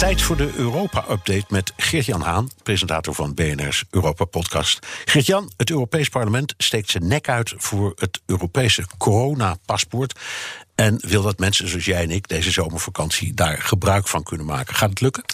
Tijd voor de Europa-update met Geert-Jan Haan, presentator van BNR's Europa-podcast. Geert-Jan, het Europees Parlement steekt zijn nek uit voor het Europese coronapaspoort. En wil dat mensen zoals jij en ik deze zomervakantie daar gebruik van kunnen maken. Gaat het lukken?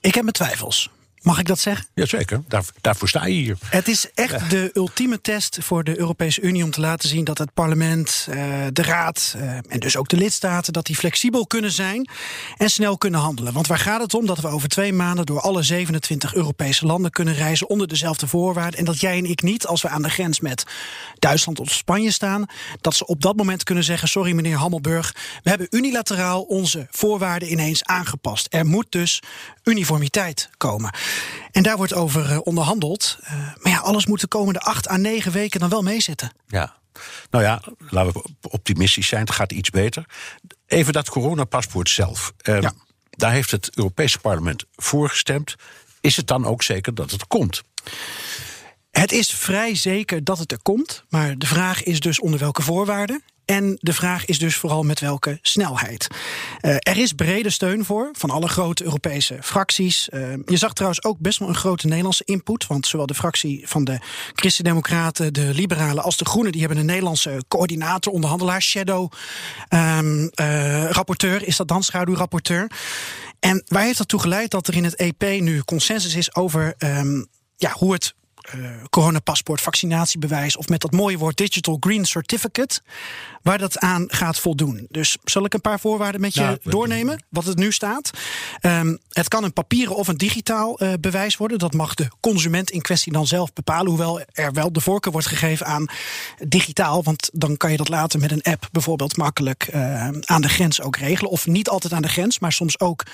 Ik heb mijn twijfels. Mag ik dat zeggen? Jazeker, Daar, daarvoor sta je hier. Het is echt de ultieme test voor de Europese Unie om te laten zien dat het parlement, eh, de raad eh, en dus ook de lidstaten, dat die flexibel kunnen zijn en snel kunnen handelen. Want waar gaat het om? Dat we over twee maanden door alle 27 Europese landen kunnen reizen onder dezelfde voorwaarden. En dat jij en ik niet, als we aan de grens met Duitsland of Spanje staan, dat ze op dat moment kunnen zeggen: Sorry, meneer Hammelburg, we hebben unilateraal onze voorwaarden ineens aangepast. Er moet dus uniformiteit komen. En daar wordt over eh, onderhandeld. Uh, maar ja, alles moet de komende acht à negen weken dan wel meezitten. Ja. Nou ja, laten we optimistisch zijn. Het gaat iets beter. Even dat coronapaspoort zelf. Ja. Daar heeft het Europese parlement voor gestemd. Is het dan ook zeker dat het komt? Het is vrij zeker dat het er komt. Maar de vraag is dus onder welke voorwaarden. En de vraag is dus vooral met welke snelheid. Uh, er is brede steun voor van alle grote Europese fracties. Uh, je zag trouwens ook best wel een grote Nederlandse input. Want zowel de fractie van de Christen-Democraten, de Liberalen als de Groenen, die hebben een Nederlandse coördinator, onderhandelaar, shadow um, uh, rapporteur. Is dat dan schaduwrapporteur? En waar heeft dat toe geleid dat er in het EP nu consensus is over um, ja, hoe het uh, coronapaspoort, vaccinatiebewijs of met dat mooie woord Digital Green Certificate, waar dat aan gaat voldoen. Dus zal ik een paar voorwaarden met je nou, doornemen, wat het nu staat? Um, het kan een papieren of een digitaal uh, bewijs worden. Dat mag de consument in kwestie dan zelf bepalen, hoewel er wel de voorkeur wordt gegeven aan digitaal, want dan kan je dat later met een app bijvoorbeeld makkelijk uh, aan de grens ook regelen. Of niet altijd aan de grens, maar soms ook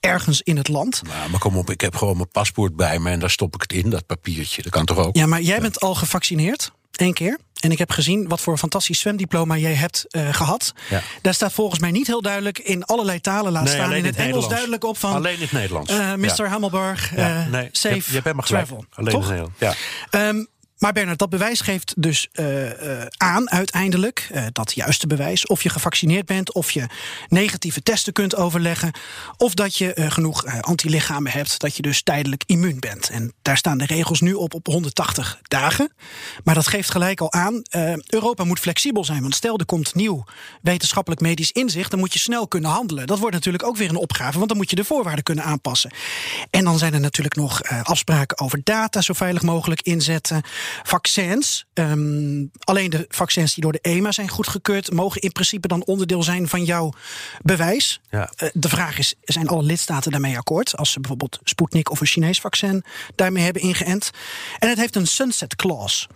ergens in het land. Nou, maar kom op, ik heb gewoon mijn paspoort bij me en daar stop ik het in, dat papiertje. Dat kan toch ook? Ja, maar jij bent al gevaccineerd, één keer. En ik heb gezien wat voor fantastisch zwemdiploma jij hebt uh, gehad. Ja. Daar staat volgens mij niet heel duidelijk in allerlei talen laat nee, staan. In het, het Engels duidelijk op van. Alleen in het Nederlands. Uh, Mr. Ja. Hammelburg, ja, nee, safe je, je bent maar gelijk. travel. Alleen Toch? in het Nederlands. Ja. Um, maar Bernard, dat bewijs geeft dus uh, uh, aan uiteindelijk, uh, dat juiste bewijs, of je gevaccineerd bent, of je negatieve testen kunt overleggen, of dat je genoeg antilichamen hebt, dat je dus tijdelijk immuun bent. En daar staan de regels nu op op 180 dagen. Maar dat geeft gelijk al aan, Europa moet flexibel zijn. Want stel er komt nieuw wetenschappelijk medisch inzicht, dan moet je snel kunnen handelen. Dat wordt natuurlijk ook weer een opgave, want dan moet je de voorwaarden kunnen aanpassen. En dan zijn er natuurlijk nog afspraken over data zo veilig mogelijk inzetten. Vaccins, um, alleen de vaccins die door de EMA zijn goedgekeurd, mogen in principe dan onderdeel zijn van jouw bewijs. Ja. Uh, de vraag is: zijn alle lidstaten daarmee akkoord? Als ze bijvoorbeeld Sputnik of een Chinees vaccin daarmee hebben ingeënt. En het heeft een sunset clause.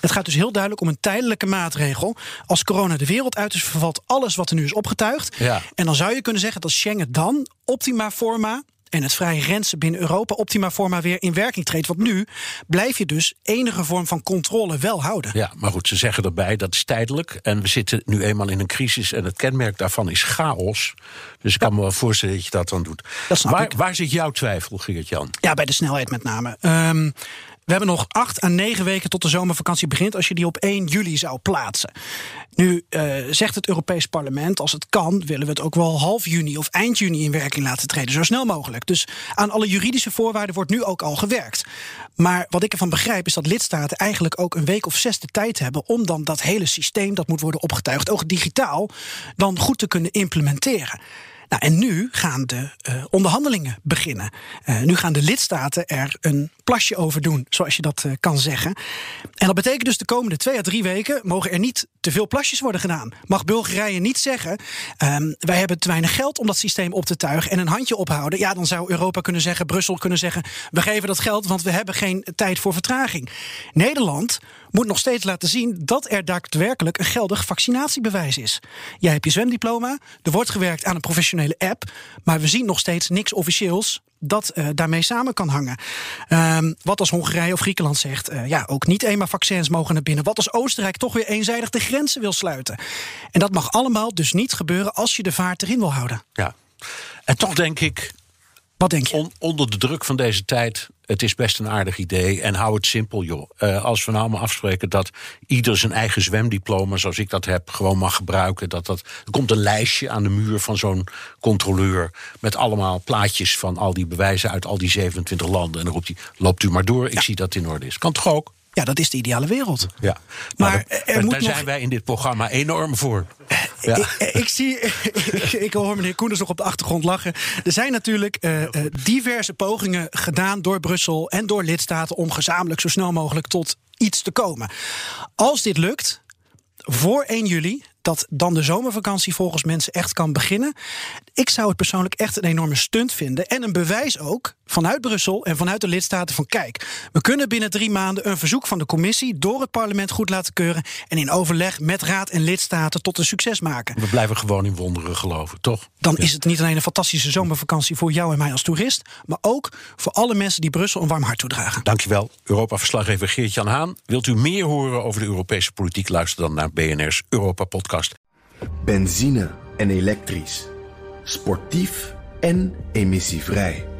Het gaat dus heel duidelijk om een tijdelijke maatregel. Als corona de wereld uit is, vervalt alles wat er nu is opgetuigd. Ja. En dan zou je kunnen zeggen dat Schengen dan optima forma en het vrije rensen binnen Europa optima forma weer in werking treedt. Want nu blijf je dus enige vorm van controle wel houden. Ja, maar goed, ze zeggen erbij dat is tijdelijk. En we zitten nu eenmaal in een crisis en het kenmerk daarvan is chaos. Dus ik kan me wel voorstellen dat je dat dan doet. Dat waar, zit jouw twijfel, Geert-Jan? Ja, bij de snelheid met name. Um, we hebben nog acht à negen weken tot de zomervakantie begint als je die op 1 juli zou plaatsen. Nu uh, zegt het Europees Parlement, als het kan, willen we het ook wel half juni of eind juni in werking laten treden, zo snel mogelijk. Dus aan alle juridische voorwaarden wordt nu ook al gewerkt. Maar wat ik ervan begrijp is dat lidstaten eigenlijk ook een week of zes de tijd hebben om dan dat hele systeem dat moet worden opgetuigd, ook digitaal, dan goed te kunnen implementeren. Nou, en nu gaan de uh, onderhandelingen beginnen. Uh, nu gaan de lidstaten er een plasje over doen, zoals je dat uh, kan zeggen. En dat betekent dus de komende twee à drie weken mogen er niet te veel plasjes worden gedaan. Mag Bulgarije niet zeggen, um, wij hebben te weinig geld om dat systeem op te tuigen en een handje ophouden. Ja, dan zou Europa kunnen zeggen, Brussel kunnen zeggen, we geven dat geld, want we hebben geen tijd voor vertraging. Nederland moet nog steeds laten zien dat er daadwerkelijk een geldig vaccinatiebewijs is. Jij hebt je zwemdiploma, er wordt gewerkt aan een professionele app, maar we zien nog steeds niks officieels dat uh, daarmee samen kan hangen. Um, wat als Hongarije of Griekenland zegt, uh, ja, ook niet eenmaal vaccins mogen naar binnen. Wat als Oostenrijk toch weer eenzijdig de grenzen wil sluiten. En dat mag allemaal dus niet gebeuren als je de vaart erin wil houden. Ja, en toch denk ik, wat denk je? On, onder de druk van deze tijd, het is best een aardig idee. En hou het simpel, joh. Uh, als we nou maar afspreken dat ieder zijn eigen zwemdiploma, zoals ik dat heb, gewoon mag gebruiken. Dat dat, er komt een lijstje aan de muur van zo'n controleur. Met allemaal plaatjes van al die bewijzen uit al die 27 landen. En dan roept hij: loopt u maar door, ik zie dat het in orde is. Kan toch ook? Ja, dat is de ideale wereld. Ja. Maar, maar er, er daar zijn wij in dit programma enorm voor. Ja. Ik, ik, zie, ik, ik, hoor meneer Koenders nog op de achtergrond lachen. Er zijn natuurlijk uh, diverse pogingen gedaan door Brussel en door lidstaten om gezamenlijk zo snel mogelijk tot iets te komen. Als dit lukt, voor 1 juli, dat dan de zomervakantie volgens mensen echt kan beginnen. Ik zou het persoonlijk echt een enorme stunt vinden. En een bewijs ook vanuit Brussel en vanuit de lidstaten van kijk, we kunnen binnen drie maanden een verzoek van de commissie door het parlement goed laten keuren en in overleg met raad en lidstaten tot een succes maken. We blijven gewoon in wonderen geloven, toch? Dan is het niet alleen een fantastische zomervakantie voor jou en mij als toerist, maar ook voor alle mensen die Brussel een warm hart toedragen. Dankjewel, Europa-verslaggever Geert-Jan Haan. Wilt u meer horen over de Europese politiek? Luister dan naar BNR's Europa-podcast. Benzine en elektrisch. Sportief en emissievrij.